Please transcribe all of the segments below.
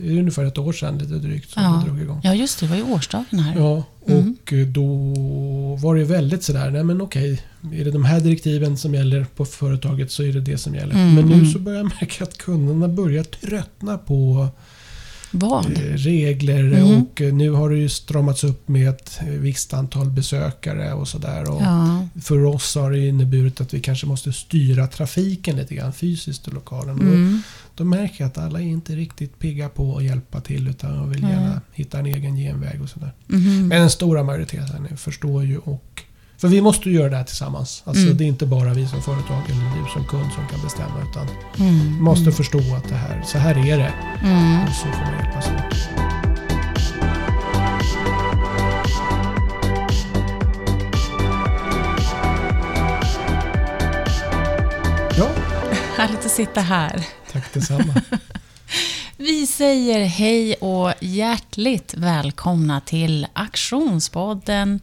Det är ungefär ett år sedan lite drygt som Ja. det drog igång. ja, just det. Det var ju årsdagen här. Ja, Mm. och då var det väldigt sådär, nej men okej, är det de här direktiven som gäller på företaget så är det det som gäller. Mm, Men nu mm. så börjar jag märka att kunderna börjar tröttna på Vad? eh, regler Mm. och eh, nu har det ju stramats upp med ett eh, visst antal besökare och sådär. Ja. För oss har det inneburit att vi kanske måste styra trafiken lite grann fysiskt i lokalen. Mm. Då märker jag att alla är inte riktigt pigga på att hjälpa till utan de vill gärna hitta en egen genväg och sådär. Mhm. Men den stora majoriteten förstår ju och... För vi måste göra det här tillsammans. Alltså Mm. det är inte bara vi som företag eller du som kund som kan bestämma utan Mm. vi måste förstå att det här, så här är det. Mm. Och så får man hjälpas åt. Sitta här. tack detsamma. Vi säger hej och hjärtligt välkomna till Aktionspodden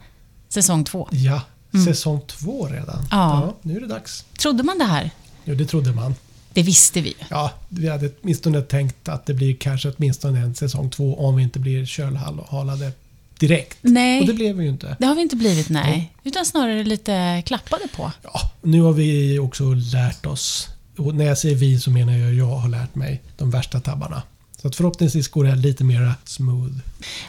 säsong 2. Ja, säsong två redan. Mm. Ja. nu är det dags. Trodde man det här? Jo, det trodde man. Det visste vi. Ja, vi hade åtminstone tänkt att det blir kanske åtminstone en säsong två om vi inte blir kölhalade direkt. Nej, Och det det, blev vi ju inte. har vi inte blivit, nej. Utan snarare lite klappade på. Ja, nu har vi också lärt oss. Och när jag säger vi så menar jag jag har lärt mig de värsta tabbarna. Så att förhoppningsvis går det här lite mer smooth.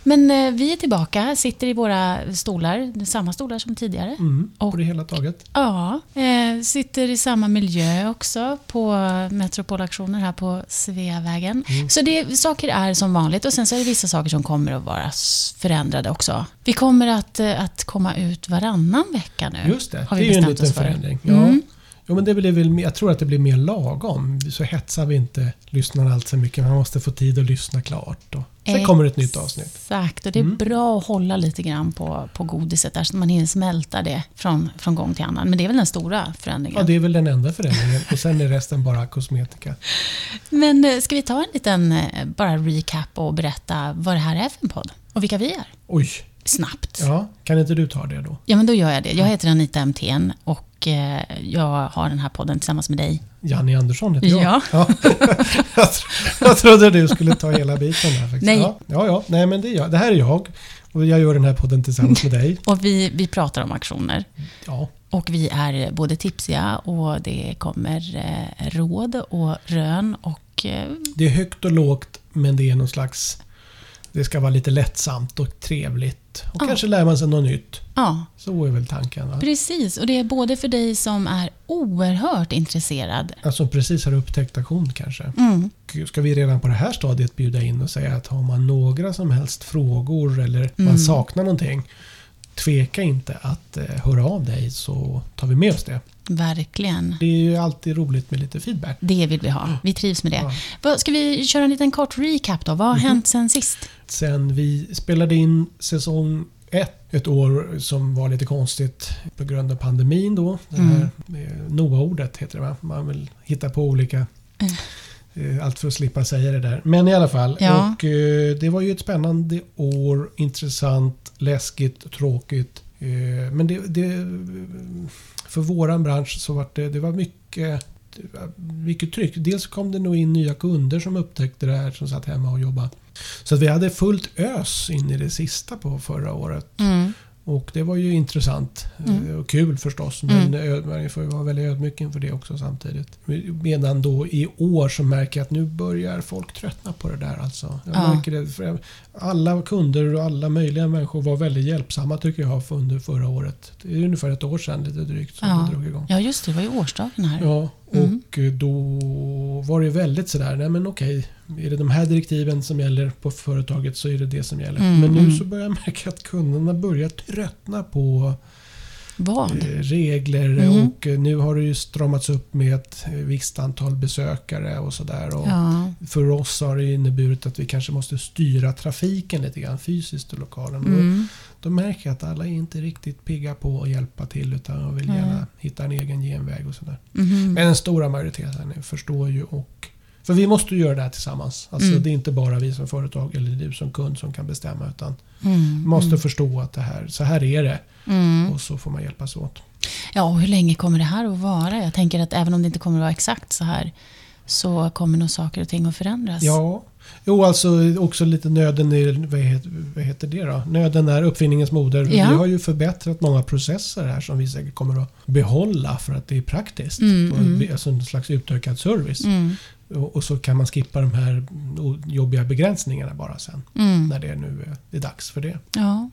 Men eh, vi är tillbaka, sitter i våra stolar, samma stolar som tidigare. Mm, Och- på det hela taget. Ja, eh, sitter i samma miljö också på Metropolaktioner här på Sveavägen. Mm. Så det, saker är som vanligt och sen så är det vissa saker som kommer att vara förändrade också. Vi kommer att, eh, att komma ut varannan vecka nu. Just det, det är ju en liten förändring. Ja. Mm. Jo, men det blir väl, jag tror att det blir mer lagom. Så hetsar vi inte lyssnarna allt för mycket. Man måste få tid att lyssna klart. Och sen kommer ett nytt avsnitt. Exakt, och det är Mm. bra att hålla lite grann på, på godiset där så att man hinner smälta det från, från gång till annan. Men det är väl den stora förändringen. Ja, det är väl den enda förändringen. Och sen är resten bara kosmetika. Men eh, ska vi ta en liten eh, bara recap och berätta vad det här är för en podd? Och vilka vi är? Oj, Snabbt. ja, kan inte du ta det då? Ja, men då gör jag det. Jag heter Anita MTN och eh, jag har den här podden tillsammans med dig. Janni Andersson heter jag. Ja. jag, tro- jag trodde du skulle ta hela biten där. Faktiskt. Nej. Ja, ja, ja, nej men det är jag. Det här är jag. Och jag gör den här podden tillsammans med dig. Och vi, vi pratar om aktioner. Ja, Och vi är både tipsiga och det kommer eh, råd och rön och eh, det är högt och lågt men det är någon slags... Det ska vara lite lättsamt och trevligt. Och Ja. kanske lär man sig något nytt. ja, Så är väl tanken. Va? precis. Och det är både för dig som är oerhört intresserad. Alltså precis har upptäckt aktion kanske. Mm, Ska vi redan på det här stadiet bjuda in och säga att har man några som helst frågor eller man Mm. saknar någonting. Tveka inte att eh, höra av dig så tar vi med oss det. Verkligen. Det är ju alltid roligt med lite feedback. Det vill vi ha. Vi trivs med det. Ja. Ska vi köra en liten kort recap då? Vad har hänt sen sist? Sen vi spelade in säsong ett, ett år som var lite konstigt på grund av pandemin då. Mm. NOA-ordet heter det va? Man vill hitta på olika eh, allt för att slippa säga det där. Men i alla fall. Ja. Och, eh, det var ju ett spännande år. Intressant, läskigt, tråkigt. Eh, men det, det, för våran bransch så var det, det var mycket, det var mycket tryck. Dels kom det nog in nya kunder som upptäckte det här som satt hemma och jobbade. Så att vi hade fullt ös in i det sista på förra året. Mm. Och det var ju intressant Mm. och kul förstås. Men ö- man får ju vara väldigt ödmjuk inför det också samtidigt. Medan då i år så märker jag att nu börjar folk tröttna på det där alltså. Jag Ja. märker det. För alla kunder och alla möjliga människor var väldigt hjälpsamma tycker jag under förra året. Det är ungefär ett år sedan lite drygt som Ja. det drog igång. ja, just det. Det var ju årsdagen här. Ja, Mm. och då var det väldigt sådär, nej men okej, är det de här direktiven som gäller på företaget så är det det som gäller. Mm, Men nu mm. så börjar jag märka att kunderna börjar tröttna på Vad? eh, regler Mm. och eh, nu har det ju stramats upp med ett eh, visst antal besökare och sådär. Ja. För oss har det inneburit att vi kanske måste styra trafiken lite grann fysiskt i lokalen. Mm. Då märker jag att alla är inte riktigt pigga på att hjälpa till utan de vill gärna hitta en egen genväg och sådär. Mhm. Men den stora majoriteten förstår ju och... För vi måste ju göra det här tillsammans. Alltså Mm. det är inte bara vi som företag eller du som kund som kan bestämma utan Mm. måste Mm. förstå att det här, så här är det. Mm. Och så får man hjälpas åt. Ja, och hur länge kommer det här att vara? Jag tänker att även om det inte kommer att vara exakt så här så kommer nog saker och ting att förändras. Ja, jo alltså också lite nöden är, vad heter, vad heter det då? Nöden är uppfinningens moder. Ja. Vi har ju förbättrat många processer här som vi säkert kommer att behålla för att det är praktiskt. Mm, och, mm. Alltså en slags utökad service. Mm, Och, och så kan man skippa de här jobbiga begränsningarna bara sen. mm. När det nu är, är dags för det. Ja.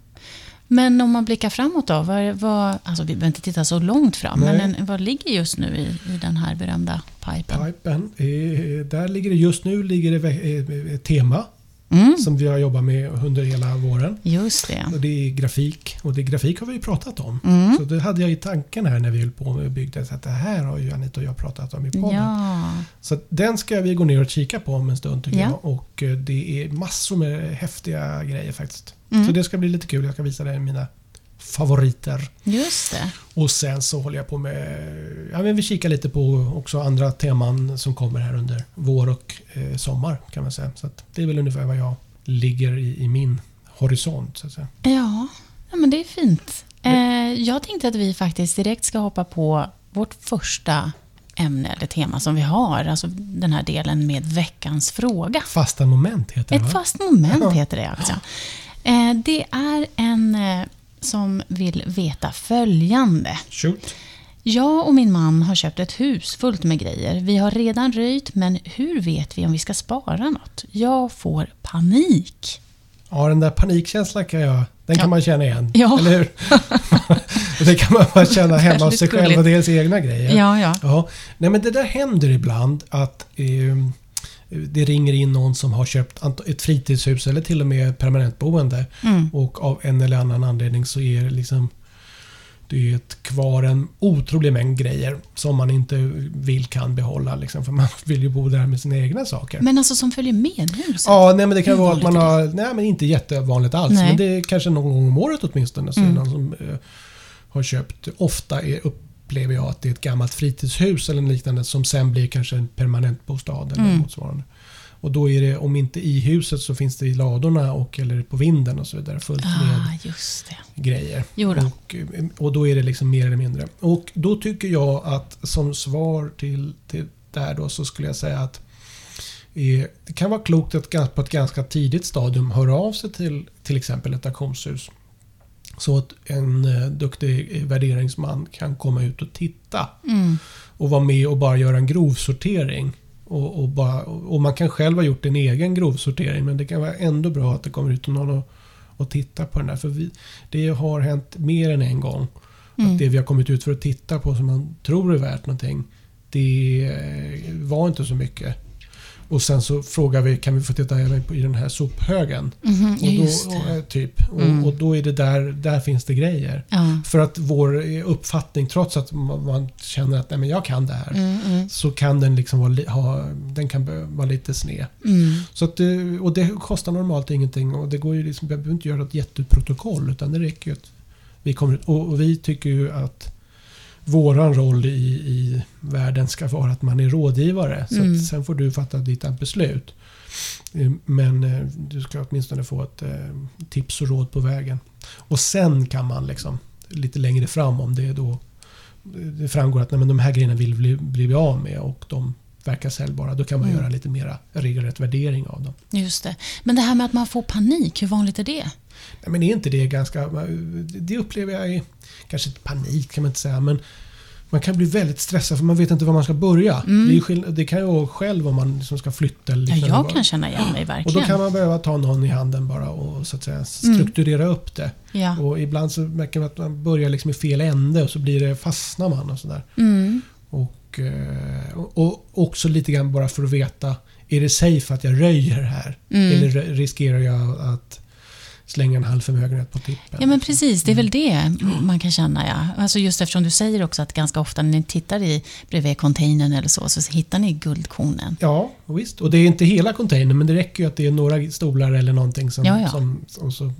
Men om man blickar framåt då? Vad, vad, alltså vi behöver inte titta så långt fram, Nej. men en, vad ligger just nu i, i den här berömda pipen? Pipen, eh, där ligger det just nu ligger det eh, ett tema Mm, som vi har jobbat med under hela våren. just det. Och det är grafik. Och det grafik har vi ju pratat om. Mm. Så det hade jag i tanken här när vi höll på bygget. Så att det här har ju Anita och jag pratat om i podden. Ja, Så den ska vi gå ner och kika på om en stund tycker Ja. jag. Och eh, det är massor med häftiga grejer faktiskt. Mm. Så det ska bli lite kul. Jag ska visa dig mina favoriter. just det. Och sen så håller jag på med... Ja, men vi kikar lite på också andra teman som kommer här under vår och eh, sommar kan man säga. Så det är väl ungefär vad jag ligger i, i min horisont. Så att säga. Ja, ja men det är fint. Eh, jag tänkte att vi faktiskt direkt ska hoppa på vårt första ämne eller tema som vi har. Alltså den här delen med veckans fråga. Fasta moment heter det Ett va? fast moment heter det alltså. Eh, det är en eh, som vill veta följande. Shoot. Jag och min man har köpt ett hus fullt med grejer. Vi har redan röjt, men hur vet vi om vi ska spara något? Jag får panik. Ja, den där panikkänslan kan jag... Den Ja. kan man känna igen. Ja. Eller hur? det kan man bara känna hemma hos sig själv och deras egna grejer. Ja, ja. Ja, nej men det där händer ibland att eh, det ringer in någon som har köpt ett fritidshus eller till och med permanentboende Mm. och av en eller annan anledning så är det liksom det är ett kvar en otrolig mängd grejer som man inte vill kan behålla. Liksom, för man vill ju bo där med sina egna saker. Men alltså som följer med huset? Ja, nej, men det kan vara att man har... Nej, men inte jättevanligt alls. Nej. Men det är kanske någon gång om året åtminstone. Så Mm. någon som eh, har köpt... Ofta är, upplever jag att det är ett gammalt fritidshus eller liknande som sen blir kanske en permanentbostad eller Mm. motsvarande. Och då är det, om inte i huset så finns det i ladorna och eller på vinden och så vidare fullt med Ah, just det. grejer. Och, eh, och då är det liksom mer eller mindre. Och då tycker jag att som svar till, till där då så skulle jag säga att eh, det kan vara klokt att på ett ganska tidigt stadium höra av sig till till exempel ett auktionshus. Så att en eh, duktig värderingsman kan komma ut och titta Mm. och vara med och bara göra en grovsortering. Och, och, bara, och man kan själv ha gjort en egen grovsortering men det kan vara ändå bra att det kommer ut någon och, och tittar på den där. För vi, det har hänt mer än en gång. Mm. Att det vi har kommit ut för att titta på som man tror är värt någonting. Det eh, var inte så mycket. Och sen så frågar vi, kan vi få titta även i den här sophögen? Mhm, Och då, och, eh, typ. Mm. Och, och då är det där, där finns det grejer. Ja. För att vår eh, uppfattning, trots att man känner att Nej, men jag kan det här. Mm, mm, Så kan den liksom vara, ha, den kan vara lite sned. mm. Så att, det- och det kostar normalt ingenting och det går ju liksom, vi behöver inte göra ett jätteprotokoll utan det räcker ju att vi kommer ut. Och, och vi tycker ju att våran roll i, i världen ska vara att man är rådgivare. Så Mm. sen får du fatta ditt beslut. Eh, Men eh, du ska åtminstone få ett eh, tips och råd på vägen. Och sen kan man liksom lite längre fram om det då det framgår att nej, men de här grejerna vill vi bli, bli av med och de verkar säljbara. Då kan man Mm. göra lite mera regelrätt värdering av dem. Just det. Men det här med att man får panik, hur vanligt är det? Nej, men är inte det ganska... Det upplever jag är... Kanske inte panik kan man inte säga, men man kan bli väldigt stressad för man vet inte var man ska börja. Mm. Det, det kan ju vara själv om man liksom ska flytta eller Ja, liknande. jag kan känna igen mig Och verkligen. då kan man behöva ta någon i handen bara och så att säga Mm. strukturera upp det. Ja. Och ibland så märker man att man börjar liksom i fel ände och så blir det, fastnar man och sådär. Mm. Och, eh, och, och också lite grann bara för att veta, är det safe att jag röjer här? Mm. Eller riskerar jag att slänga en halv förmögenhet på tippen? Ja men precis, det är väl det man kan känna ja. Alltså just eftersom du säger också att ganska ofta när ni tittar i bredvid containern eller så, så hittar ni guldkornen. Ja, visst. Och det är inte hela containern men det räcker ju att det är några stolar eller någonting som... Ja, ja. som och så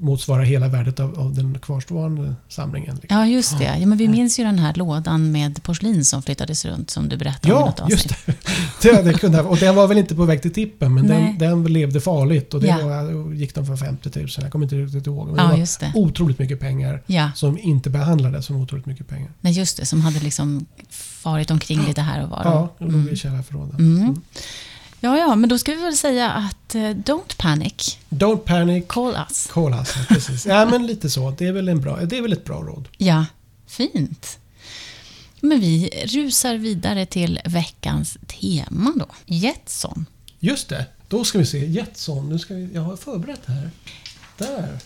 motsvarar hela värdet av, av den kvarstående samlingen. Liksom. Ja, just det. Ja, men vi minns ju den här lådan med porslin som flyttades runt som du berättade om Ja, något avsnitt. just det. det, det kunde, och den var väl inte på väg till tippen, men den, den levde farligt. Och det Ja. var, gick de för 50 000. Jag kommer inte riktigt ihåg. Men Ja, det var just det. otroligt mycket pengar Ja, som inte behandlades som otroligt mycket pengar. nej, just det. Som hade liksom farit omkring lite här och var. Ja, de låg Mm. i källarförråden. Mm. Ja, ja, men då ska vi väl säga att eh, don't panic, Don't panic, call us. call us. Precis. Ja, men lite så. Det är väl, en bra, det är väl ett bra råd. Ja, fint. Men vi rusar vidare till veckans tema då. Jetson. Just det. Då ska vi se. Jetson. Nu ska vi, jag har förberett här. Där.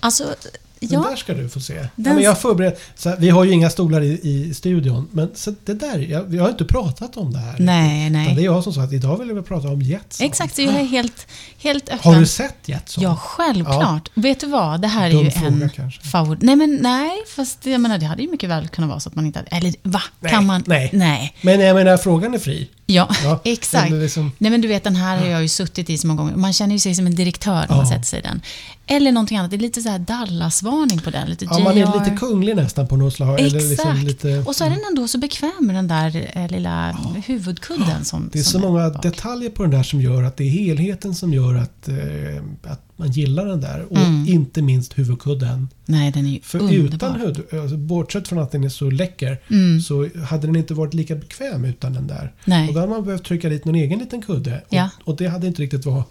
Alltså, Den ja, där ska du få se. Ja, Den- men jag har förberett. Här, vi har ju inga stolar i, i studion. Men så det där, jag, vi har inte pratat om det här. nej, Utan Det är nej. jag som sa att idag vill vi prata om Jetson. Exakt, så jag är helt, helt öppen. Har du sett Jetson? Ja, självklart. Vet du vad? Det här är Dum ju fråga en kanske. favorit. Nej, men nej, fast jag menar, det hade ju mycket väl kunnat vara så att man inte hade... Eller va? Nej, kan man? nej. Nej. Men jag menar, frågan är fri. Ja, Ja, exakt. men liksom- Nej, men du vet, den här har jag ju suttit i så många gånger. Man känner ju sig som en direktör när man Ja. sätter sig i den. Eller någonting annat. Det är lite så här Dallas-varning på den. Lite Ja, man är lite kunglig nästan på något slag. Eller Exakt. liksom lite, Och så är den ändå så bekväm med den där eh, lilla huvudkudden som det är så som många bak. detaljer på den där som gör att det är helheten som gör att, eh, att man gillar den där. Och Mm. inte minst huvudkudden. Nej, den är ju För underbar. utan huvud, alltså, bortsett från att den är så läcker, Mm. så hade den inte varit lika bekväm utan den där. Nej. Och då hade man behövt trycka dit någon egen liten kudde. Ja. Och, och det hade inte riktigt varit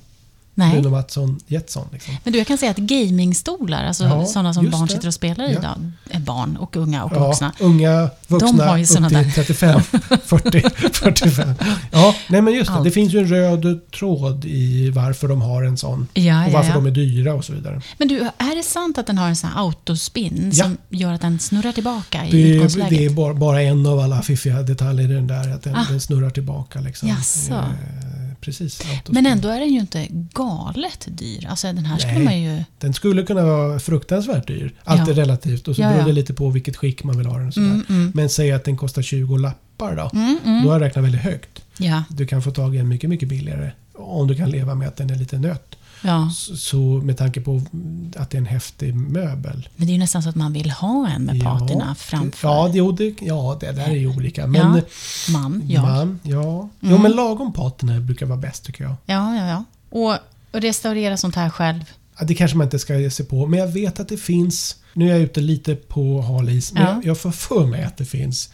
Nej. Bruno Mattsson Jetson. Liksom. Men du, jag kan säga att gamingstolar, alltså Ja, sådana som barn det. sitter och spelar i Ja. idag, är barn och unga och Ja, vuxna. unga vuxna har ju upp till där. 35, 40, 45. Ja, nej men just det. Allt. Det finns ju en röd tråd i varför de har en sån. Ja, Och ja, varför ja. de är dyra och så vidare. Men du, är det sant att den har en sån här autospin Ja. som gör att den snurrar tillbaka i Det utgångsläget? det är bara, bara en av alla fiffiga detaljer i den där. Att den, Ah. den snurrar tillbaka. Liksom. Jaså. Precis. Men ändå är den ju inte galet dyr. Alltså den här skulle Nej. man ju... Den skulle kunna vara fruktansvärt dyr. Allt Ja. är relativt och så Ja, beror det ja. lite på vilket skick man vill ha den. Och sådär. Mm, mm, Men säg att den kostar 20 lappar då. mm, mm. Då har jag räknat väldigt högt. Ja, Du kan få tag i en mycket, mycket billigare. Om du kan leva med att den är lite nött. Ja. Så, så med tanke på att det är en häftig möbel. Men det är ju nästan så att man vill ha en med patina framför. Ja, det, det, ja, det där är ju olika. Men Ja, Man, ja. man, ja. Jo, Mm. men lagom patina brukar vara bäst tycker jag. Ja, ja, ja. Och, och restaurera sånt här själv. Ja, det kanske man inte ska ge sig på. Men jag vet att det finns, nu är jag ute lite på hal is, men Ja. jag, jag får för mig att det finns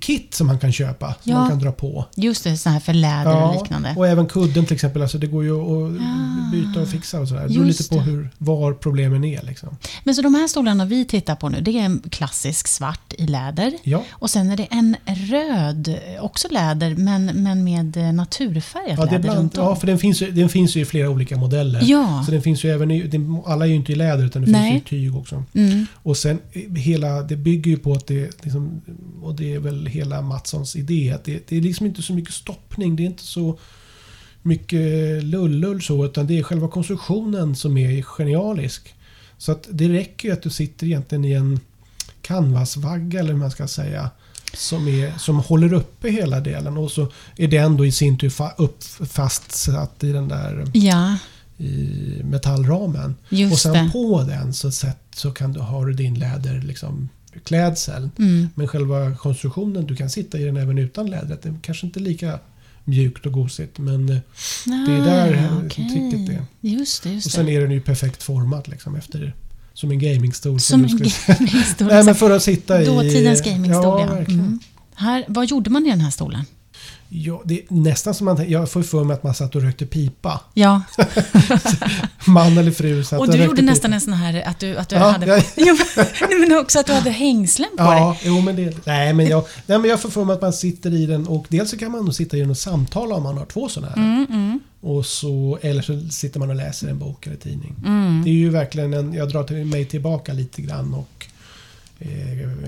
kit som man kan köpa. Som Ja. man kan dra på. Just det, sån här för läder och liknande. och även kudden till exempel. Alltså det går ju att Ah. byta och fixa och sådär. Det beror lite på hur, var problemen är. Liksom. Men så de här stolarna vi tittar på nu, det är en klassisk svart i läder. Ja, Och sen är det en röd, också läder, men, men med naturfärgat ja, läder bland, runt om. ja, för den finns, den finns ju i flera olika modeller. Ja. Så den finns ju även i, alla är ju inte i läder utan det Nej. finns ju i tyg också. Mm. Och sen hela, det bygger ju på att det, liksom, och det är väl hela Mattssons idé, att det, det är liksom inte så mycket stoppning, det är inte så mycket lullull så, utan det är själva konstruktionen som är genialisk. Så att det räcker ju att du sitter egentligen i en canvasvagga eller hur man ska säga. Som, är, som håller uppe hela delen och så är den då i sin tur fa, upp, fastsatt i den där Ja, i metallramen. just och sen det. på den så, sätt, så kan du, har du din läder liksom, klädsel. Mm. Men själva konstruktionen, du kan sitta i den även utan lädret. Det är kanske inte lika mjukt och gosigt men eh, det är där Ah, eh, okej. tricket är. Just det, just Och sen det. är den ju perfekt formad liksom efter som en gamingstol. Som du en gamingstol. Nej men för att sitta i... Dåtidens gamingstol, ja. ja. Mm. Här, vad gjorde man i den här stolen? Ja, det är nästan som man... Jag får för mig att man satt och rökte pipa. Ja, Man eller fru satt och och du gjorde nästan pipa. en sån här att du, att du Ja, hade... jag- Ja, men- också att du hade hängslen på dig. Ja, jo men det... Nej men, jag, nej men jag får för mig att man sitter i den och dels så kan man nog sitta i den och samtala om man har två sådana här. Mm, mm, Och så, eller så sitter man och läser en bok eller tidning. mm. Det är ju verkligen en... Jag drar till mig tillbaka lite grann och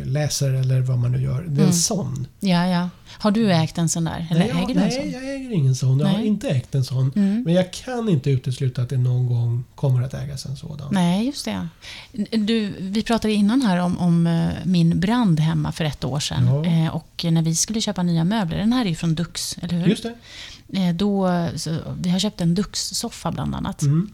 läser eller vad man nu gör. Det är en Mm. sån. Ja, ja. Har du ägt en sån där? Eller nej, jag, äger du en nej, sån? jag äger ingen sån. Jag har Nej. inte ägt en sån. Mm. Men jag kan inte utesluta att det någon gång kommer att ägas en sådan. Nej, just det. Du, vi pratade innan här om, om eh, min brand hemma för ett år sedan. Ja. Eh, och när vi skulle köpa nya möbler, den här är ju från Dux, eller hur? Just det. Eh, då, så, vi har köpt en Dux-soffa bland annat. Mm.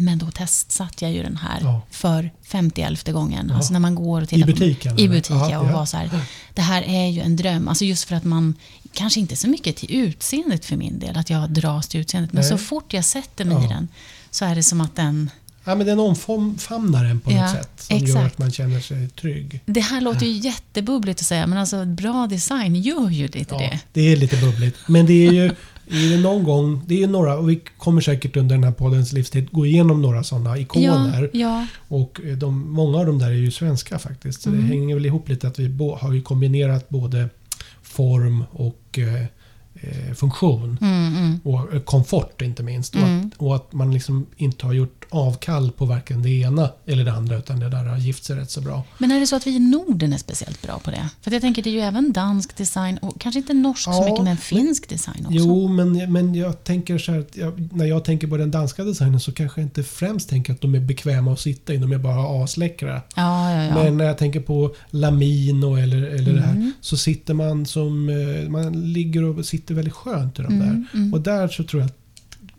Men då testsatte jag ju den här Ja. för 51 gången. Ja. Alltså när man går och I tittar på- butiken, I eller? butik, Ja, ja. Och ja. var så här, det här är ju en dröm. Alltså just för att man, kanske inte så mycket till utseendet för min del, att jag dras till utseendet. Men Nej. så fort jag sätter mig i Ja. den så är det som att den... Ja, men den omfamnar en på Ja, något sätt som gör exakt. att man känner sig trygg. Det här låter ju jättebubbligt att säga, men alltså bra design gör ju lite Ja, det. det är lite bubbligt. Men det är ju är det någon gång, det är några, och vi kommer säkert under den här poddens livstid gå igenom några sådana Ja, ikoner. ja, Och de, många av de där är ju svenska faktiskt. Så Mm. det hänger väl ihop lite att vi bo, har ju kombinerat både form och eh, eh, funktion. mm, mm. Och eh, komfort inte minst. Och, Mm. att, och att man liksom inte har gjort avkall på varken det ena eller det andra. Utan det där har gift sig rätt så bra. Men är det så att vi i Norden är speciellt bra på det? För jag tänker, det är ju även dansk design och kanske inte norsk så Ja, mycket, men finsk design också. Jo, men, men jag tänker så här jag, när jag tänker på den danska designen så kanske jag inte främst tänker att de är bekväma att sitta i. De är bara asläckra. Ja, ja, ja. Men när jag tänker på Lamino eller, eller det här Mm. så sitter man som... eh, Man ligger och sitter väldigt skönt i de Mm, där. mm. Och där så tror jag att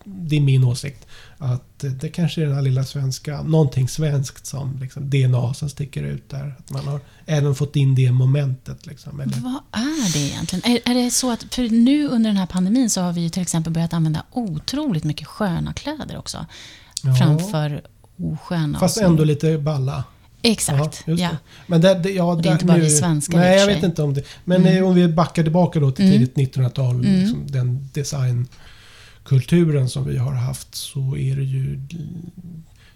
det är min åsikt. Att det kanske är den här lilla svenska, någonting svenskt som liksom DNA som sticker ut där. Att man har även fått in det momentet. Liksom, eller, Vad är det egentligen? Är, är det så att, för nu under den här pandemin så har vi ju till exempel börjat använda otroligt mycket sköna kläder också. Ja. Framför osköna. Fast ändå lite balla. Exakt, just ja. det. Men det, det, ja, det är där- inte bara nu, vi svenskar Nej, jag vet inte om det. Men Mm. om vi backar tillbaka då till Mm. tidigt 1900-tal. Mm. Liksom, den designkulturen som vi har haft så är det ju...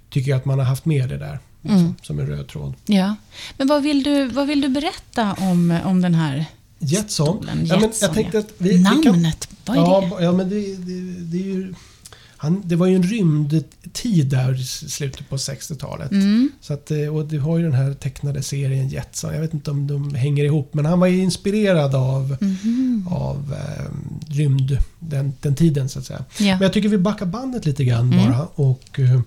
Tycker jag att man har haft med det där. Liksom, Mm. Som en röd tråd. ja. Men vad vill du, vad vill du berätta om, om den här Jetson. stolen? Ja, men Jetson, jag tänkte ja. att vi, vi kan, Namnet, vad är ja, det? ba- Ja, men det, det, det är ju... Han, det var ju en rymdtid där i slutet på 60-talet. Mm. Så att, eh, och du har ju den här tecknade serien Jetson. Jag vet inte om de hänger ihop. Men han var ju inspirerad av, Mhm. av eh, rymd, den, den tiden så att säga. Ja. Men jag tycker vi backar bandet lite grann Mm. bara. Och eh,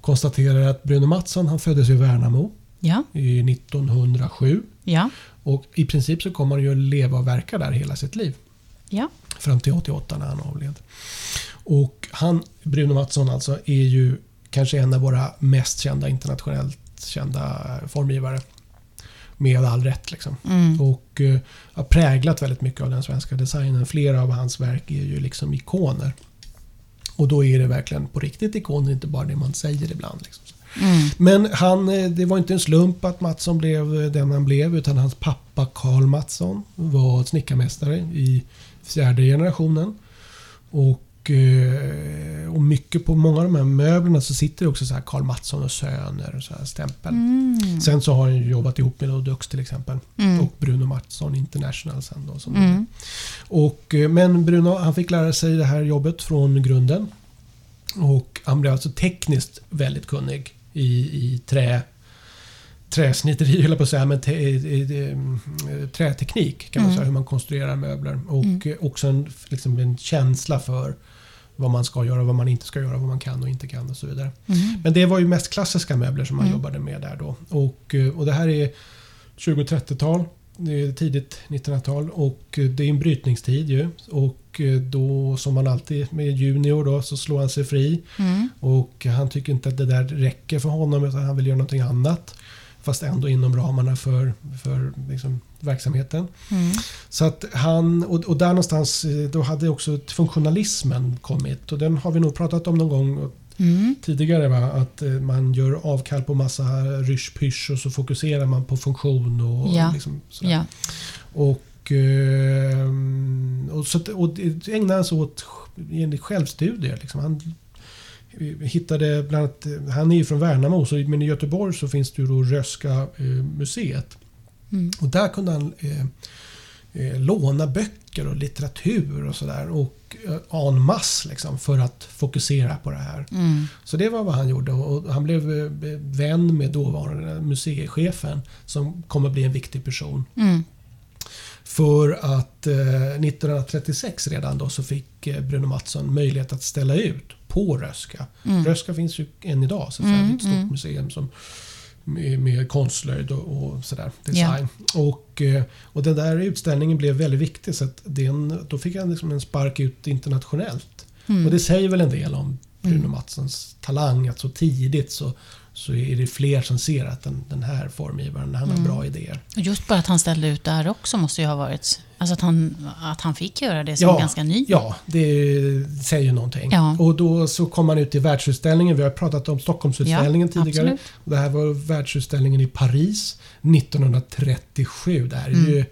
konstaterar att Bruno Mattsson han föddes i Värnamo ja, i 1907. ja, Och i princip så kommer han ju att leva och verka där hela sitt liv. ja. Fram till 88 när han avled. Och han, Bruno Mattsson alltså, är ju kanske en av våra mest kända internationellt kända formgivare. Med all rätt liksom. Mm. Och eh, har präglat väldigt mycket av den svenska designen. Flera av hans verk är ju liksom ikoner. Och då är det verkligen på riktigt ikoner, inte bara det man säger ibland. Liksom. Mm. Men han, eh, det var inte en slump att Mattsson blev eh, den han blev utan hans pappa Karl Mattsson var snickarmästare i fjärde generationen. Och, eh, och mycket på många av de här möblerna så sitter det också så här Karl Mattsson och Söner och så här stämpel. Mm. Sen så har han jobbat ihop med Dux till exempel. Mm. Och Bruno Mattsson International sen då. Som Mm. och, eh, men Bruno han fick lära sig det här jobbet från grunden. Och han blev alltså tekniskt väldigt kunnig i, i trä, träsnitteri, jag på att säga, men eh, träteknik kan man Mm. säga, hur man konstruerar möbler. Och Mm. också en, liksom en känsla för vad man ska göra, vad man inte ska göra, vad man kan och inte kan och så vidare. Mm. Men det var ju mest klassiska möbler som man Mm. jobbade med där då. Och, eh, och det här är 20-30-tal, det är tidigt 1900-tal och eh, det är en brytningstid ju. Och då som man alltid med junior då så slår han sig fri. Mm. Och han tycker inte att det där räcker för honom utan han vill göra någonting annat. Fast ändå inom ramarna för, för liksom, verksamheten. Mm. Så att han, och, och där någonstans, eh, då hade också funktionalismen kommit. Och den har vi nog pratat om någon gång Mm. tidigare. Va? Att eh, man gör avkall på massa rysch-pysch och så fokuserar man på funktion. Och, Ja. liksom. Ja. och, eh, och, så, att- och det ägnar han sig åt självstudier. Liksom. Han hittade bland annat, han är ju från Värnamo, så, men i Göteborg så finns det ju då Röska eh, museet. Mm. Och där kunde han eh, eh, låna böcker och litteratur och sådär. Och eh, en masse liksom, för att fokusera på det här. Mm. Så det var vad han gjorde och han blev eh, vän med dåvarande museichefen som kommer bli en viktig person. Mm. För att eh, 1936 redan då så fick eh, Bruno Mattsson möjlighet att ställa ut på Röska. Mm. Röska finns ju än idag, så. Mm, det är ett stort mm. museum som med, med konstslöjd och, och sådär, design. Och, eh, och den där utställningen blev väldigt viktig så att den, då fick han liksom en spark ut internationellt. Mm. Och det säger väl en del om Bruno Mm. Matssons talang. Att så tidigt så, så är det fler som ser att den, den här formgivaren, han Mm. har bra idéer. Just bara att han ställde ut där också måste ju ha varit... Alltså att han, att han fick göra det som ganska ny. Ja, det säger ju någonting. Ja. Och då så kom man ut till världsutställningen. Vi har pratat om Stockholmsutställningen Ja, tidigare. absolut. Det här var världsutställningen i Paris 1937. Det här är ju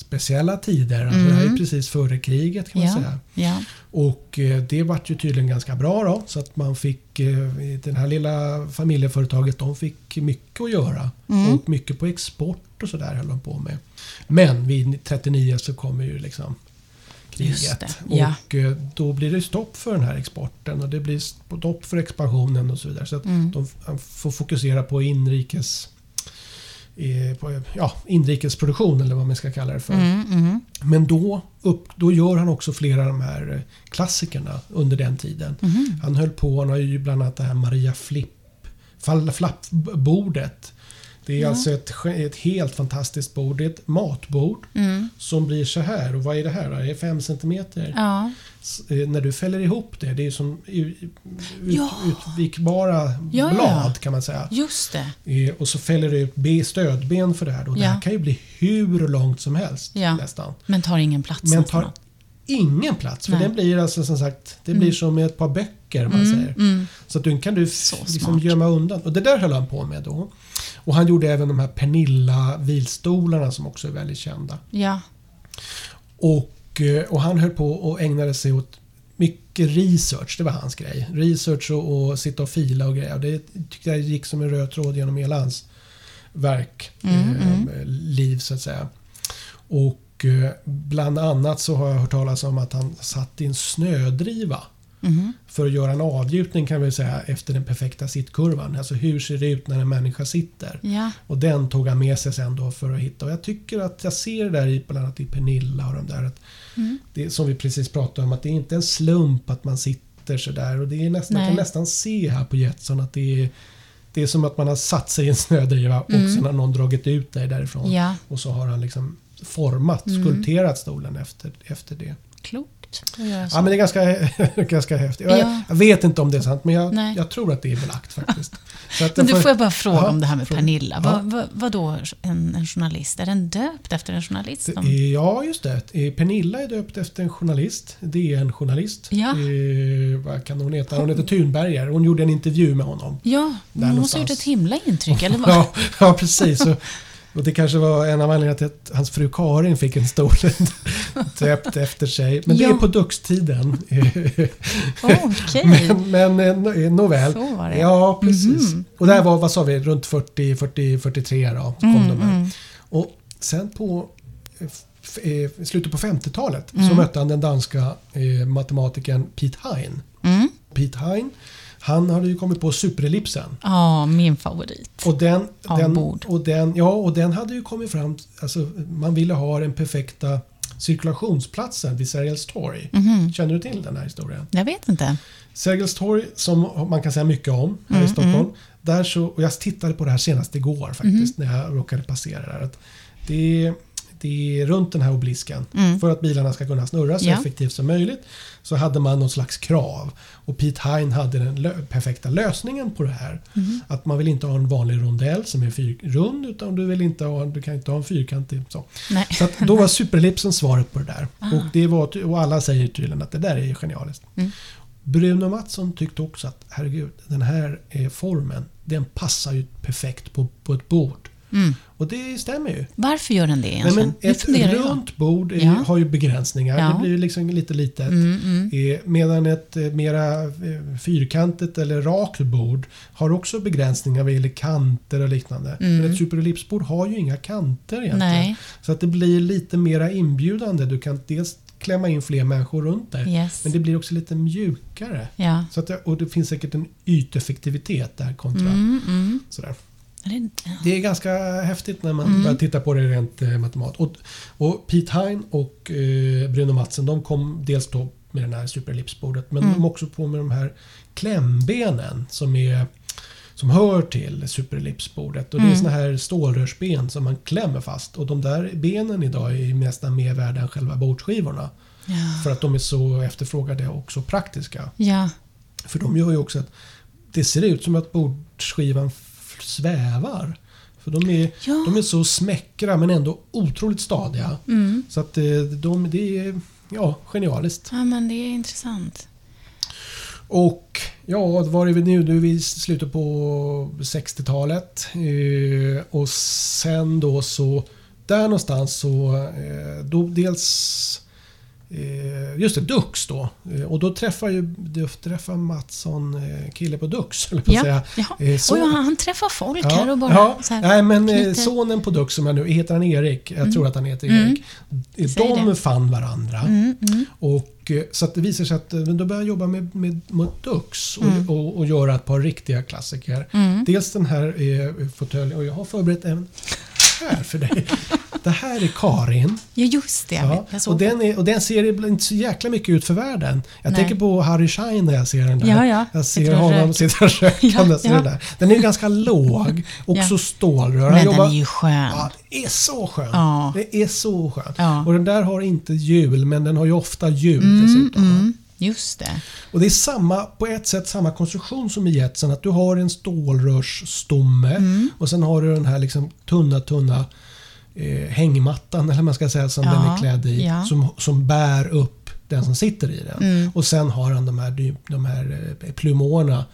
speciella tider. Alltså Det här är Mm. precis före kriget kan man Ja, säga. ja. Och eh, det vart ju tydligen ganska bra då. Så att man fick, eh, det här lilla familjeföretaget, de fick mycket att göra. Mm. Och mycket på export och sådär höll de på med. Men vid 39 så kommer ju liksom kriget. ja. Och eh, då blir det stopp för den här exporten och det blir stopp för expansionen och så vidare. Så att Mm. de får fokusera på inrikes på, ja, inrikesproduktion eller vad man ska kalla det för. Mm, mm. Men då, upp, då gör han också flera av de här eh, klassikerna under den tiden. Mhm. Han höll på, han har ju bland annat det här Maria Flipp, fall- Flapp-bordet. Det är Ja. alltså ett, ett helt fantastiskt bord. Det är ett matbord Mm. som blir så här. Och vad är det här då? Det är 5 centimeter. Ja. Eh, När du fäller ihop det, det är som ut, Ja. utvikbara Ja, blad kan man säga. Just det. Eh, Och så fäller du ut be- stödben för det här. Och det här kan ju bli hur långt som helst nästan. Men tar ingen plats Men nästan. tar ingen plats. För Nej. den blir alltså som sagt, det blir som ett par böcker man Mm, säger. mm. Så att den kan du liksom gömma undan. Och det där höll han på med då. Och han gjorde även de här Pernilla vilstolarna som också är väldigt kända. Ja. Och, eh, och han höll på och ägnade sig åt mycket research. Det var hans grej. Research och, och sitta och fila och grejer. Det tyckte jag gick som en röd tråd genom hela hans verk. Mm, eh, mm. Liv så att säga. Och eh, bland annat så har jag hört talas om att han satt i en snödriva. Mhm. För att göra en avgjutning kan vi säga efter den perfekta sittkurvan. Alltså hur ser det ut när en människa sitter? Ja. Och den tog han med sig sen då för att hitta. Och jag tycker att jag ser det där i bland annat i Pernilla och de där. Att Mm. det, som vi precis pratade om, att det är inte en slump att man sitter sådär. Och det är nästan, man kan nästan se här på Jetson att det är, det är som att man har satt sig i en snödriva och Mm. sen har någon dragit ut dig därifrån. Ja. Och så har han liksom format, Mm. skulpterat stolen efter, efter det. Klokt så. Ja men det är ganska, ganska häftigt. Jag, Ja. jag vet inte om det är sant men jag, jag tror att det är belagt faktiskt. Så att Men du, får jag bara fråga Ja, om det här med fråga. Pernilla. Ja. Vad, vad, vad då en, en journalist? Är den döpt efter en journalist? Det är- Ja, just det. Eh, Pernilla är döpt efter en journalist. Det är en journalist. Ja. Eh, vad kan hon heta? Hon heter Thunberger. Hon gjorde en intervju med honom. ja, hon måste ha gjort ett himla intryck. Eller vad? Ja, ja precis. Och, det kanske var en av anledningarna till att hans fru Karin fick en stol döpt efter sig. Men det Ja. är på dukstiden. Åh, Okej, men men eh, eh, nåväl. så var det. Ja, precis. Mhm. Och det här var, vad sa vi, runt 40, 40 43 då. Kom Mm, de här. mm. Och sen på eh, f- eh, slutet på 50-talet så Mm. mötte han den danska eh, matematikern Piet Hein. Mm. Piet Hein, han hade ju kommit på superellipsen. Ja, min favorit. Och den, den, och den, ja, och den hade ju kommit fram, alltså man ville ha den perfekta cirkulationsplatsen vid Sergels torg. Mhm. Känner du till den här historien? Jag vet inte. Sergels torg som man kan säga mycket om här Mm, i Stockholm. Där så, och jag tittade på det här senast igår faktiskt Mm. när jag råkade passera där. Att det, är- det är runt den här obelisken. Mm. För att bilarna ska kunna snurra så Ja. effektivt som möjligt så hade man någon slags krav. Och Pete Hein hade den lö- perfekta lösningen på det här. Mm. Att man vill inte ha en vanlig rondell som är rund utan du, vill inte ha, du kan inte ha en fyrkantig. Så. Nej. Så då var superellipsen svaret på det där. Ah. Och, det var, och alla säger tydligen att det där är genialiskt. Mm. Bruno Mattsson tyckte också att herregud, den här eh, formen den passar ju perfekt på, på ett bord. Mm. Och det stämmer ju. Varför gör den det Nej, egentligen? men Nu ett runt bord är, Ja. har ju begränsningar. Ja. Det blir liksom lite litet. Mm, mm. Eh, Medan ett eh, mera eh, fyrkantigt eller rakt bord har också begränsningar vad gäller kanter och liknande. Mm. Men ett superellipsbord har ju inga kanter egentligen. Nej. Så att det blir lite mera inbjudande. Du kan dels klämma in fler människor runt dig. Yes. Men det blir också lite mjukare. Ja. Så att och det finns säkert en yteffektivitet där kontra Mm, mm. sådär. Det-. Det är ganska häftigt när man Mm. börjar titta på det rent eh, matematiskt. Och, och Pete Hein och eh, Bruno Matsen de kom dels då med den här superellipsbordet men Mm. de också på med de här klämbenen som är som hör till superellipsbordet. Och det är Mm. såna här stålrörsben som man klämmer fast. Och de där benen idag är nästan mer värda än själva bordsskivorna. Ja. För att de är så efterfrågade och så praktiska. ja. För de gör ju också att det ser ut som att bordsskivan svävar. För de är, Ja. de är så smäckra men ändå otroligt stadiga. Mm. Så att eh, de, det är ja, genialiskt. Ja, men det är intressant. Och ja, var är vi nu? Nu är vi i slutet på 60-talet. Eh, och sen då så, där någonstans så, eh, då dels Just det, Dux då. Eh, Och då träffar ju då träffar Mattsson eh, kille på Dux, eller på Ja, säga. ja. Eh, så- Oj, han, träffar folk här och bara ja. så här, Nej, men eh, knyter- sonen på Dux som jag nu, heter han Erik? Jag tror att han heter Mm. Erik. De det. fann varandra. Mm, mm. Och, eh, så att det visar sig att eh, då börjar jag jobba med, med, med Dux och, Mm. och, och göra ett par riktiga klassiker. Mm. Dels den här eh, fåtöljen och jag har förberett en här för dig. Det här är Karin. Ja, just det. Ja, och, den är, och den ser inte så jäkla mycket ut för världen. Jag Nej. tänker på Harry Shine när jag ser den där. Ja, ja. Jag ser honom sitta och rökandes Ja, ja. den där. Den är ganska låg, också Ja. stålrör. Men jobbar- den är ju skön. Ja, det är så skönt. Ja. Det är så skönt. Ja. Och den där har inte hjul, men den har ju ofta hjul Mm, dessutom. mm, just det. Och det är samma, på ett sätt samma konstruktion som i jetsen. Att du har en stålrörsstomme Mm. och sen har du den här liksom tunna, tunna eh, hängmattan, eller man ska säga, som Ja, den är klädd i. ja. Som, som bär upp den som sitter i den. Mm. Och sen har han de här, de här eh, plumorna,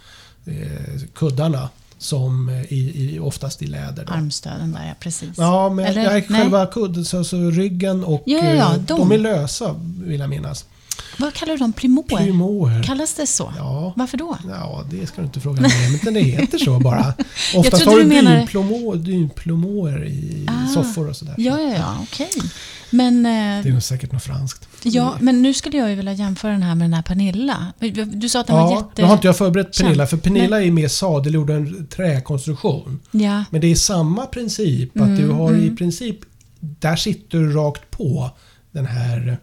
eh, kuddarna, som eh, i, i, oftast i läder. Då. Armstöden där, ja precis. Ja, men Eller, jag själva kudden, så, så ryggen och Ja, ja, ja, eh, de. de är lösa vill jag minnas. Vad kallar du dem? Plymår? Plumor. Kallas det så? Ja. Varför då? Ja, det ska du inte fråga mig men det heter så bara. Oftast har du du menade- dynplomo- dynplomåer i Ah. soffor och sådär. Ja, ja, ja, okej. Men, Det är eh, nog säkert något franskt. ja, men nu skulle jag ju vilja jämföra den här med den här Pernilla. Du sa att den var Ja, jätte... nu har inte jag förberett Pernilla, för. Pernilla är mer sadelgjord en träkonstruktion. Ja, Men det är samma princip, att du har i princip, där sitter du rakt på den här,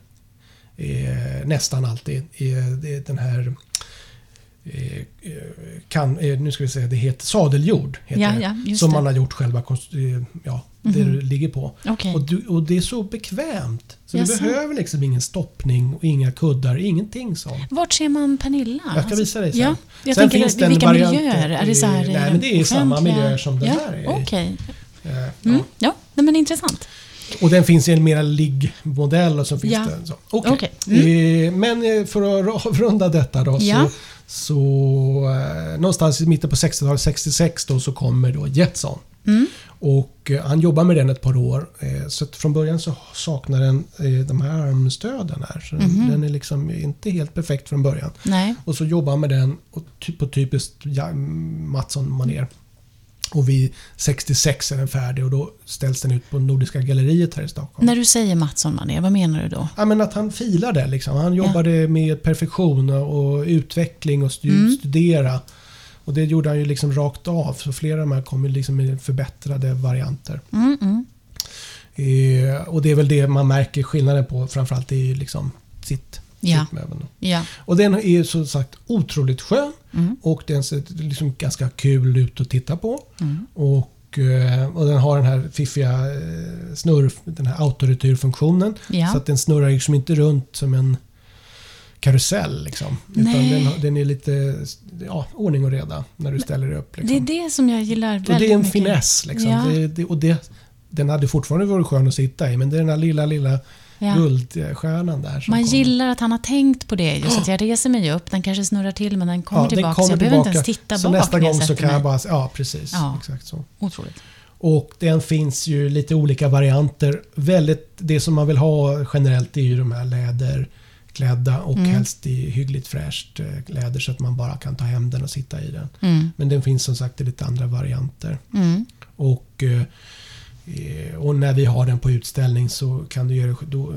eh, nästan alltid, eh, det- den här eh, eh, kan, eh, nu ska vi säga, det heter sadeljord. Heter Ja, det, ja, som det. man har gjort själva, ja, det du ligger på. okej. Och, du, och det är så bekvämt. Så Jaså? du behöver liksom ingen stoppning och inga kuddar, ingenting sånt. Vart ser man Pernilla? Jag ska visa dig sen. Ja, jag Sen finns det vilka miljöer? Är det så här Nej, men det är samma offentliga- miljöer som den ja, här är. Eh, Mm. ja. Ja, nej, men intressant. Och den finns i en mera liggmodell och så finns Ja. det så. Okej. Okej. Mm. Eh, Men eh, för att avrunda detta då Ja. så, så eh, någonstans i mitten på 60-talet, 66 då, så kommer då Jetson. Mm. Och eh, han jobbar med den ett par år. Eh, så från början så saknar den de här armstöden här. Så Mhm. den, den är liksom inte helt perfekt från början. Nej. Och så jobbar han med den och ty- på typiskt ja, Mattsson-manér. Och vid 66 är den färdig och då ställs den ut på Nordiska galleriet här i Stockholm. När du säger Mattsson Manér, vad menar du då? Ja, men att han filade liksom. Han jobbade med perfektion och utveckling och Mm. studera. Och det gjorde han ju liksom rakt av. Så flera av de här kom ju liksom med förbättrade varianter. Mm, mm. Eh, och det är väl det man märker skillnaden på framförallt i liksom sitt, Ja. då. Ja. Och den är som sagt otroligt skön. Mm. Och den ser liksom ganska kul ut att titta på. Mm. Och, eh, och den har den här fiffiga eh, snurr, den här autoretyrfunktionen. Ja. Så att den snurrar liksom inte runt som en karusell. Liksom. Utan den, den är lite ja, ordning och reda när du ställer dig upp. Det Liksom. är det som jag gillar väldigt och det är en mycket. finess. Liksom. Ja. Det, det, och det, den hade fortfarande varit skön att sitta i men det är den här lilla, lilla Ja. guldstjärnan där. Som Man kommer. gillar att han har tänkt på det. Just att jag reser mig upp, den kanske snurrar till men den kommer Ja, den tillbaka. kommer så jag behöver inte ens tillbaka. titta så bak nästa när jag gång så kan jag mig. bara... Ja, precis. Ja. Exakt så. Otroligt. Och den finns ju lite olika varianter. Väldigt, det som man vill ha generellt är ju de här läderklädda och Mm. helst i hyggligt fräscht eh, läder så att man bara kan ta hem den och sitta i den. Mm. Men den finns som sagt i lite andra varianter. Mm. Och, eh, och när vi har den på utställning så kan du göra då,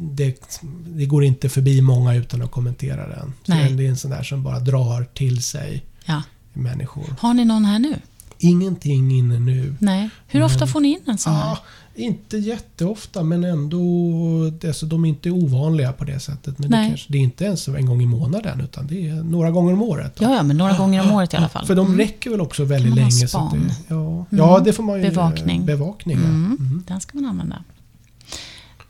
det, det går inte förbi många utan att kommentera den. Så Nej. det är en sån där som bara drar till sig Ja. människor. Har ni någon här nu? Ingenting inne nu. Nej. Hur Men- ofta får ni in en sån här? Ja, inte jätteofta men ändå. Alltså, de är inte ovanliga på det sättet. Men det, kanske, det är inte ens en gång i månaden utan det är några gånger om året. Ja, ja, men några gånger om året i alla fall. För de Mm. räcker väl också väldigt man länge. Så span? det, ja. Mm. ja, det får man ju. Bevakning. Bevakning, ja. Mm. Mm. Den ska man använda.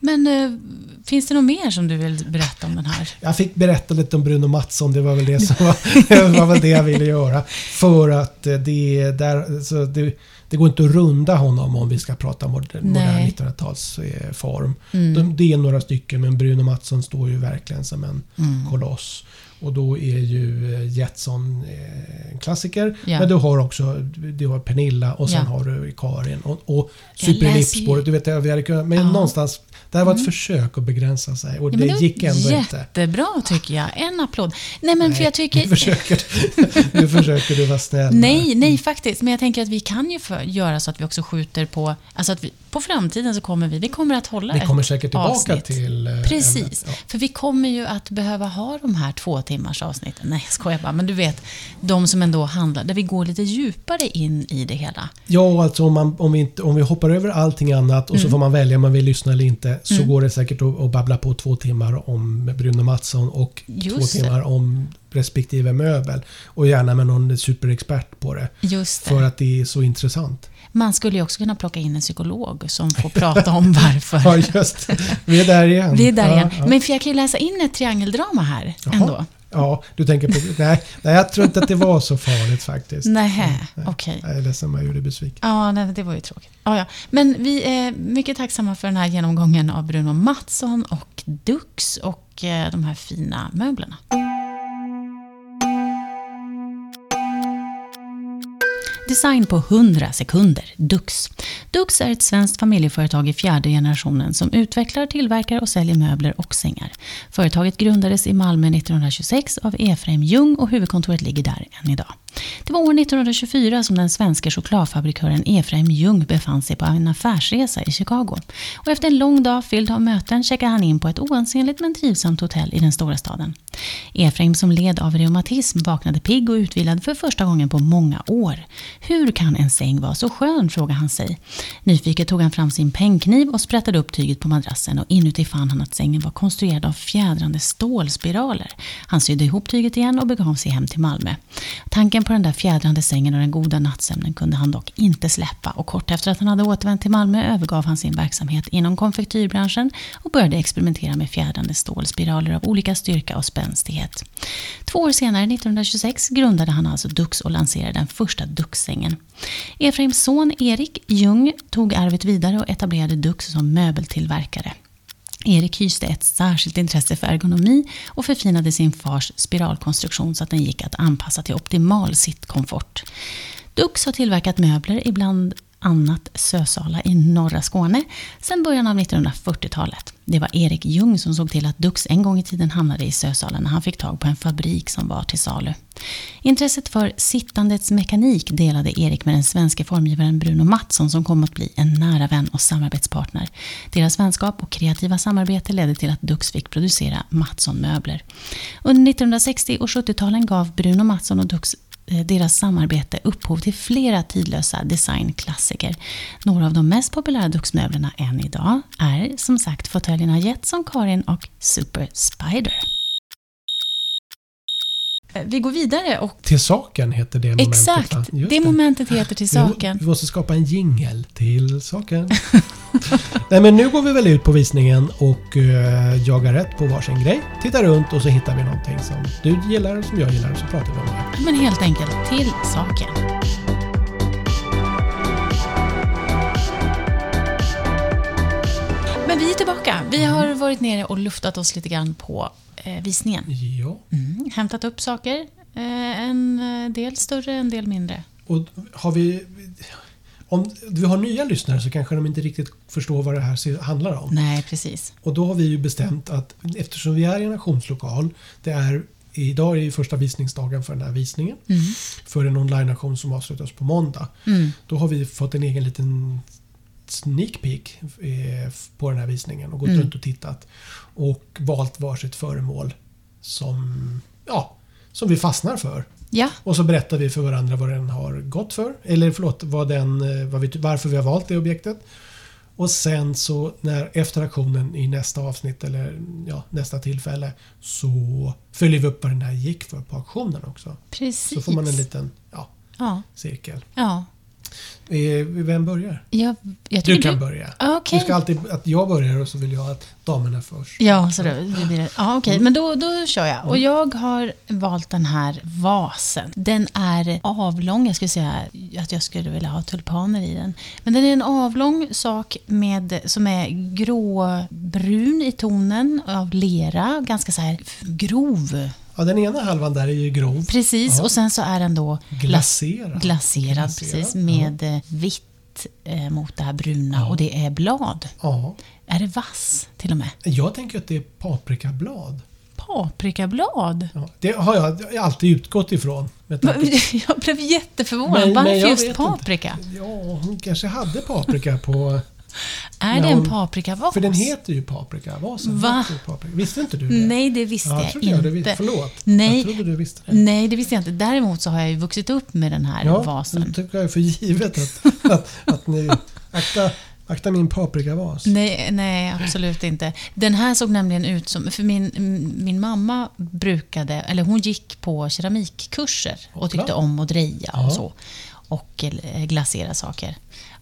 Men eh, finns det något mer som du vill berätta om den här? Jag fick berätta lite om Bruno Mattsson, det var väl det som var, det var väl det jag ville göra. För att eh, det, där, så det, det går inte att runda honom om vi ska prata moder, modern Nej. 1900-talsform. Mm. De, det är några stycken, men Bruno Mattsson står ju verkligen som en Mm. koloss. Och då är ju eh, Jetson eh, en klassiker. Ja. Men du har också du har Pernilla och sen Ja. har du Karin och, och ju- Du vet, vi hade kunnat, men Ja. någonstans, det här var ett Mm. försök att begränsa sig och Ja, det var gick ändå inte. Jättebra tycker jag. En applåd. Nej, men för jag tycker... Nu försöker, nu försöker du vara snäll. Nej, nej faktiskt. Men jag tänker att vi kan ju för, göra så att vi också skjuter på... Alltså att vi, på framtiden så kommer vi... Vi kommer att hålla Vi kommer säkert tillbaka avsnitt. till eh, Precis. ämnet. Ja. För vi kommer ju att behöva ha de här två timmars avsnitten. Nej, jag skojar bara. Men du vet, de som ändå handlar, där vi går lite djupare in i det hela. Ja, alltså om, man, om, vi inte, om vi hoppar över allting annat och så Mm. får man välja om man vill lyssna eller inte. Så går det säkert att, att babbla på två timmar om Bruno Mattsson och Just två timmar om respektive möbel. Och gärna med någon superexpert på det. Just det. För att det är så intressant. Man skulle ju också kunna plocka in en psykolog som får prata om varför. Ja, just. Vi är där igen. Vi är där igen. Ja. Men för jag kan ju läsa in ett triangeldrama här Jaha. ändå. Ja, du tänker på... Nej, nej, jag tror inte att det var så farligt faktiskt. Nej, Nej. okej. Jag är ledsen om jag gjorde besviken. Ja, nej, det var ju tråkigt. Ja, ja. Men vi är mycket tacksamma för den här genomgången av Bruno Mattsson och Dux och eh, de här fina möblerna. Design på 100 sekunder, Dux. Dux är ett svenskt familjeföretag i fjärde generationen som utvecklar, tillverkar och säljer möbler och sängar. Företaget grundades i Malmö 1926 av Efraim Ljung och huvudkontoret ligger där än idag. Det var år 1924 som den svenska chokladfabrikören Efraim Ljung befann sig på en affärsresa i Chicago. Och efter en lång dag fylld av möten checkade han in på ett oansenligt men trivsamt hotell i den stora staden. Efraim som led av reumatism vaknade pigg och utvilad för första gången på många år. Hur kan en säng vara så skön, frågade han sig. Nyfiket tog han fram sin pennkniv och sprättade upp tyget på madrassen och inuti fann han att sängen var konstruerad av fjädrande stålspiraler. Han sydde ihop tyget igen och begav sig hem till Malmö. Tanken på den där fjädrande sängen och den goda nattsömnen kunde han dock inte släppa och kort efter att han hade återvänt till Malmö övergav han sin verksamhet inom konfektyrbranschen och började experimentera med fjädrande stålspiraler av olika styrka och spänstighet. Två år senare, 1926, grundade han alltså Dux och lanserade den första Dux-sängen. Efraims son Erik Ljung tog arvet vidare och etablerade Dux som möbeltillverkare. Erik hyste ett särskilt intresse för ergonomi och förfinade sin fars spiralkonstruktion så att den gick att anpassa till optimal sittkomfort. Dux har tillverkat möbler ibland annat Sösala i norra Skåne sedan början av 1940-talet. Det var Erik Ljung som såg till att Dux en gång i tiden hamnade i Sösala när han fick tag på en fabrik som var till salu. Intresset för sittandets mekanik delade Erik med den svenske formgivaren Bruno Mattsson som kom att bli en nära vän och samarbetspartner. Deras vänskap och kreativa samarbete ledde till att Dux fick producera Mattsson-möbler. Under 1960 och 70-talen gav Bruno Mattsson och Dux Eh, deras samarbete upphov till flera tidlösa designklassiker. Några av de mest populära Duxmöblerna än idag är som sagt fåtöljerna Jetson, Karin och Super Spider. Eh, Vi går vidare och Till saken heter det momentet. Exakt, va? Det momentet heter till saken. Vi måste skapa en jingel till saken. Nej men nu går vi väl ut på visningen och uh, jagar rätt på varsin grej. Tittar runt och så hittar vi någonting som du gillar och som jag gillar och så pratar vi om det. Men helt enkelt till saken. Men vi är tillbaka. Vi har varit nere och luftat oss lite grann på eh, visningen. Ja. Mm, hämtat upp saker. Eh, en eh, del större, en del mindre. Och har vi... Om vi har nya lyssnare så kanske de inte riktigt förstår vad det här handlar om. Nej, precis. Och då har vi ju bestämt att eftersom vi är i en auktionslokal, det är Idag är ju första visningsdagen för den här visningen. Mm. För en online-auktion som avslutas på måndag. Mm. Då har vi fått en egen liten sneak peek eh, på den här visningen och gått Mm. runt och tittat. Och valt varsitt föremål som, ja, som vi fastnar för. Ja, Och så berättar vi för varandra vad den har gått för. Eller förlåt, vad den, eh, vad vi, varför vi har valt det objektet. Och sen så när efter auktionen i nästa avsnitt eller ja, nästa tillfälle så följer vi upp vad den här gick för på auktionen också. precis. Så får man en liten ja, Ja, cirkel. ja. Eh, Vem börjar? Jag, jag Du kan börja. Ah, Okej. Du ska alltid att jag börjar och så vill jag att damerna först. Ja, så då, det blir det. Ja, okej. Mm. Men då, då kör jag. Och jag har valt den här vasen. Den är avlång. Jag skulle säga att jag skulle vilja ha tulpaner i den. Men den är en avlång sak med, som är gråbrun i tonen av lera. Ganska så här grov. Ja, den ena halvan där är ju grov. Precis. Ja. Och sen så är den då Glaserad. glaserad, Glaserad, precis, ja. med eh, vitt eh, mot det här bruna. Ja. Och det är blad. Ja. Är det vass till och med? Jag tänker att det är paprikablad. Paprikablad? Ja, det har jag alltid utgått ifrån. Jag blev jätteförvånad. Men- Varför just paprika? Ja, hon kanske hade paprika på... Är Ja, det en paprikavas? För den heter ju paprika. Vasen Va? paprika. Visste inte du det? Nej, det visste ja, jag jag inte. visste. Förlåt. Nej. Jag trodde du visste det. Nej, det visste jag inte. Däremot så har jag ju vuxit upp med den här Ja, vasen. tycker jag för givet att, att, att ni... Akta, akta min paprikavas. Nej, nej, absolut inte. Den här såg nämligen ut som... För min, min mamma brukade... Eller hon gick på keramikkurser och tyckte om att dreja Ja. och så. Och glasera saker.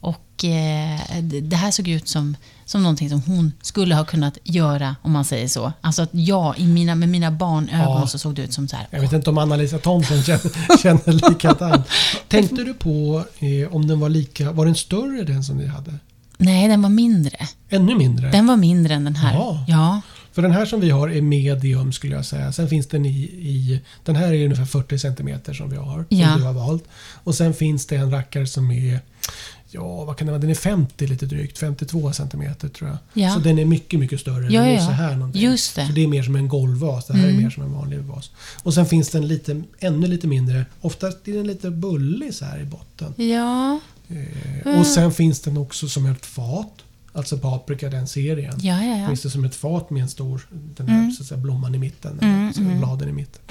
Och eh, det- här såg ut som, som någonting som hon skulle ha kunnat göra, om man säger så. Alltså att jag, i mina, med mina barnögon, Ja. så såg det ut som så här. Jag vet inte om Anna-Lisa Thomsson känner, känner likadant. Tänkte du på eh, om den var lika... Var den större den som ni hade? Nej, den var mindre. Ännu mindre? Den var mindre än den här. Ja. Ja. För den här som vi har är medium skulle jag säga. Sen finns den i... i den här är ungefär 40 cm som vi har. Ja. Som du har valt. Och sen finns det en rackare som är... Ja, vad kan det vara? Den är 50 lite drygt. 52 cm tror jag. Ja. Så den är mycket, mycket större. Ja, den är ja. så här någonting. Just det. Så det är mer som en golvvas. Det här Mm. är mer som en vanlig vas. Och sen finns den lite, ännu lite mindre. Oftast är den lite bullig så här i botten. Ja. Eh, och sen finns den också som ett fat. Alltså paprika, den serien. Ja, ja, ja. Finns det som ett fat med en stor den här, Mm. så att säga, blomman i mitten. Mm, eller så mm. bladen i mitten.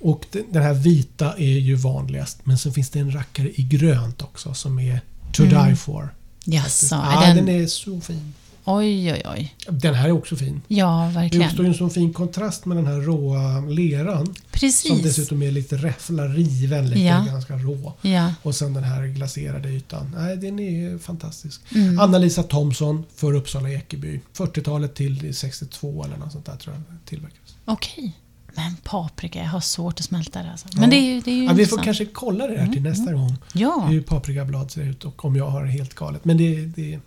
Och den, här vita är ju vanligast. Men sen finns det en rackare i grönt också som är to Mm. die for. Jaså, ja, den... den... är så fin. Oj, oj, oj. Den här är också fin. Ja, Det verkligen. uppstår ju en sån fin kontrast med den här råa leran. Som Precis. dessutom är lite räffla, riven, lite Ja. ganska rå. Ja. Och sen den här glaserade ytan. Nej, den är fantastisk. Mm. Anna-Lisa Thomsson för Uppsala Ekeby. 40-talet till 62 eller något sånt där tror jag tillverkades. Okej. Men paprika, jag har svårt att smälta det. Alltså. Men det är det är ju Ja, vi får kanske kolla det här till Mm, nästa gång. Ja, Hur paprikablad ser ut och om jag har helt galet. Men det, det,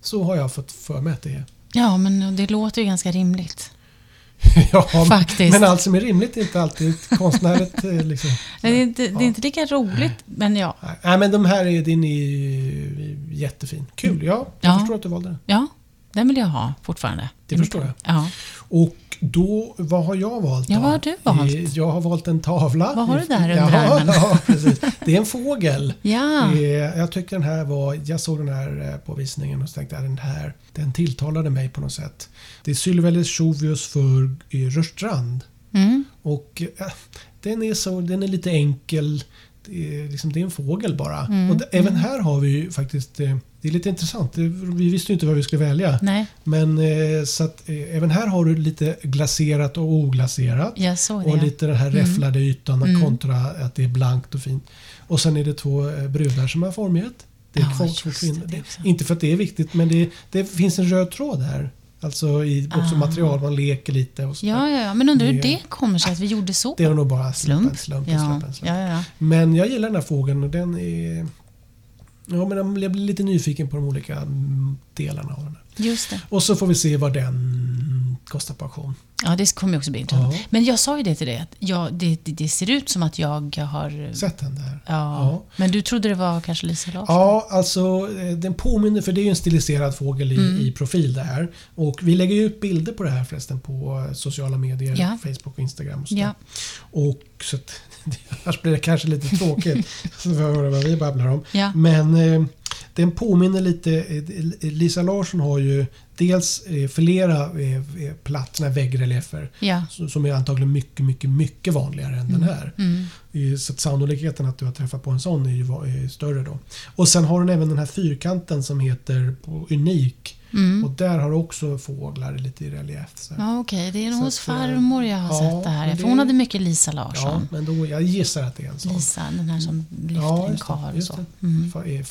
så har jag fått för mig att det är. ja, men det låter ju ganska rimligt. ja, Faktiskt. Men allt som är rimligt är inte alltid konstnärligt. eh, Liksom. Det är, inte, det är inte lika roligt, men ja. Nej, Nej, men de här är, din är jättefin. Kul, ja. Jag Ja. förstår att du valde den. Ja, den vill jag ha fortfarande. Det förstår jag. Ja. Och då, vad har jag valt Ja, då? vad har du valt? Eh, Jag har valt en tavla. Vad har du där under ja? Ja, precis. Det är en fågel. Ja, Eh, Jag tyckte den här var, jag såg den här eh, på visningen och tänkte jag den här, den tilltalade mig på något sätt. Det är Sylvelis Jovius för Rörstrand. mm. Och den är så, den är lite enkel. Det är, liksom, det är en fågel bara. Mm, Och även här har vi ju faktiskt, eh, det är lite intressant. Vi visste ju inte vad vi skulle välja. nej, Men eh, så att eh, även här har du lite glaserat och oglaserat. Och lite den här Mm. räfflade ytan Mm. kontra att det är blankt och fint. Och sen är det två eh, brudar som har formgett. Det är Ja, två det, det. Inte för att det är viktigt men det, det finns en röd tråd här. Alltså i också Ah. material, man leker lite och så. Ja, ja, ja, men undrar hur Det- kommer sig att vi gjorde så? Det är nog bara Slump? slumpen, Ja, slumpen, slumpen. ja, ja. Men jag gillar den här fågeln och den är... Ja, men jag blir lite nyfiken på de olika delarna av den. här. Just det. Och så får vi se vad den kostar på auktion. Ja, det kommer också bli intressant. Ja. Men jag sa ju det till dig, att jag, det, det, ser ut som att jag har... Sett den där? Ja. Ja. Men du trodde det var kanske Lisa Larsson? Ja, alltså eh, den påminner, för det är ju en stiliserad fågel i, Mm. i profil det här. Och vi lägger ju ut bilder på det här förresten på eh, sociala medier, Ja. Facebook och Instagram. Och, sådär. Och så att, annars blir det kanske lite tråkigt får jag höra vad vi babblar om. Ja. Men eh, den påminner lite, eh, Lisa Larsson har ju dels eh, flera eh, plattorna väggreliefer Ja. som är antagligen mycket, mycket, mycket vanligare än den här. Mm. Så att sannolikheten att du har träffat på en sån är ju större då. Och sen har den även den här fyrkanten som heter Unik. Mm. Och där har du också fåglar lite i relief. Så. Ja, Okej, det är nog hos farmor jag har ja, sett det här. För det- hon hade mycket Lisa Ja, Larsson. men då, jag gissar att det är en sån. Lisa, den här som lyfter Ja, en karl. Mm. Fa-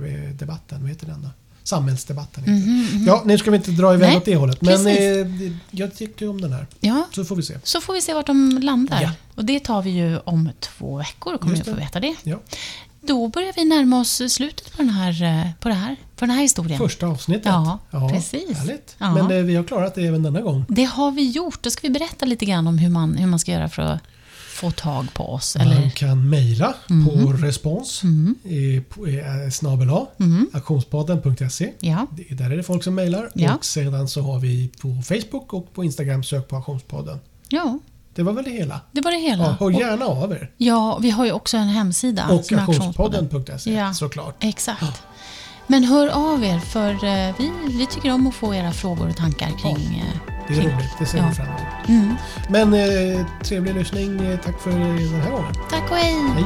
Familjedebatten, vad heter den då? Samhällsdebatten heter mhm. det. Ja, nu ska vi inte dra iväg Nej, åt det hållet. Men eh, jag tyckte om den här. Ja, Så får vi se. så får vi se vart de landar. Ja. Och det tar vi ju om två veckor, kommer ni få det. veta det. Ja. Då börjar vi närma oss slutet på den här, eh, på det här, på den här historien. Första avsnittet. Ja, precis. Härligt. Ja. Men eh, vi har klarat det även denna gång. Det har vi gjort. Då ska vi berätta lite grann om hur man, hur man ska göra för att få tag på oss. Man Eller, kan mejla på Mhm. respons mm, eh, på, snabel mm, aktionspodden.se. ja, Där är det folk som mejlar. Ja. Och sedan så har vi på Facebook och på Instagram sök på Aktionspodden. ja, Det var väl det hela. det var det hela. Ja, hör Och- gärna av er. Ja, vi har ju också en hemsida. Och aktionspodden.se Ja. såklart. Exakt. Men hör av er, för eh, vi, vi tycker om att få era frågor och tankar kring... eh, Det är roligt. Det ser Ja. vi fram emot. Mm. Men eh, trevlig lyssning. Tack för den här gången. Tack och hej! Hej!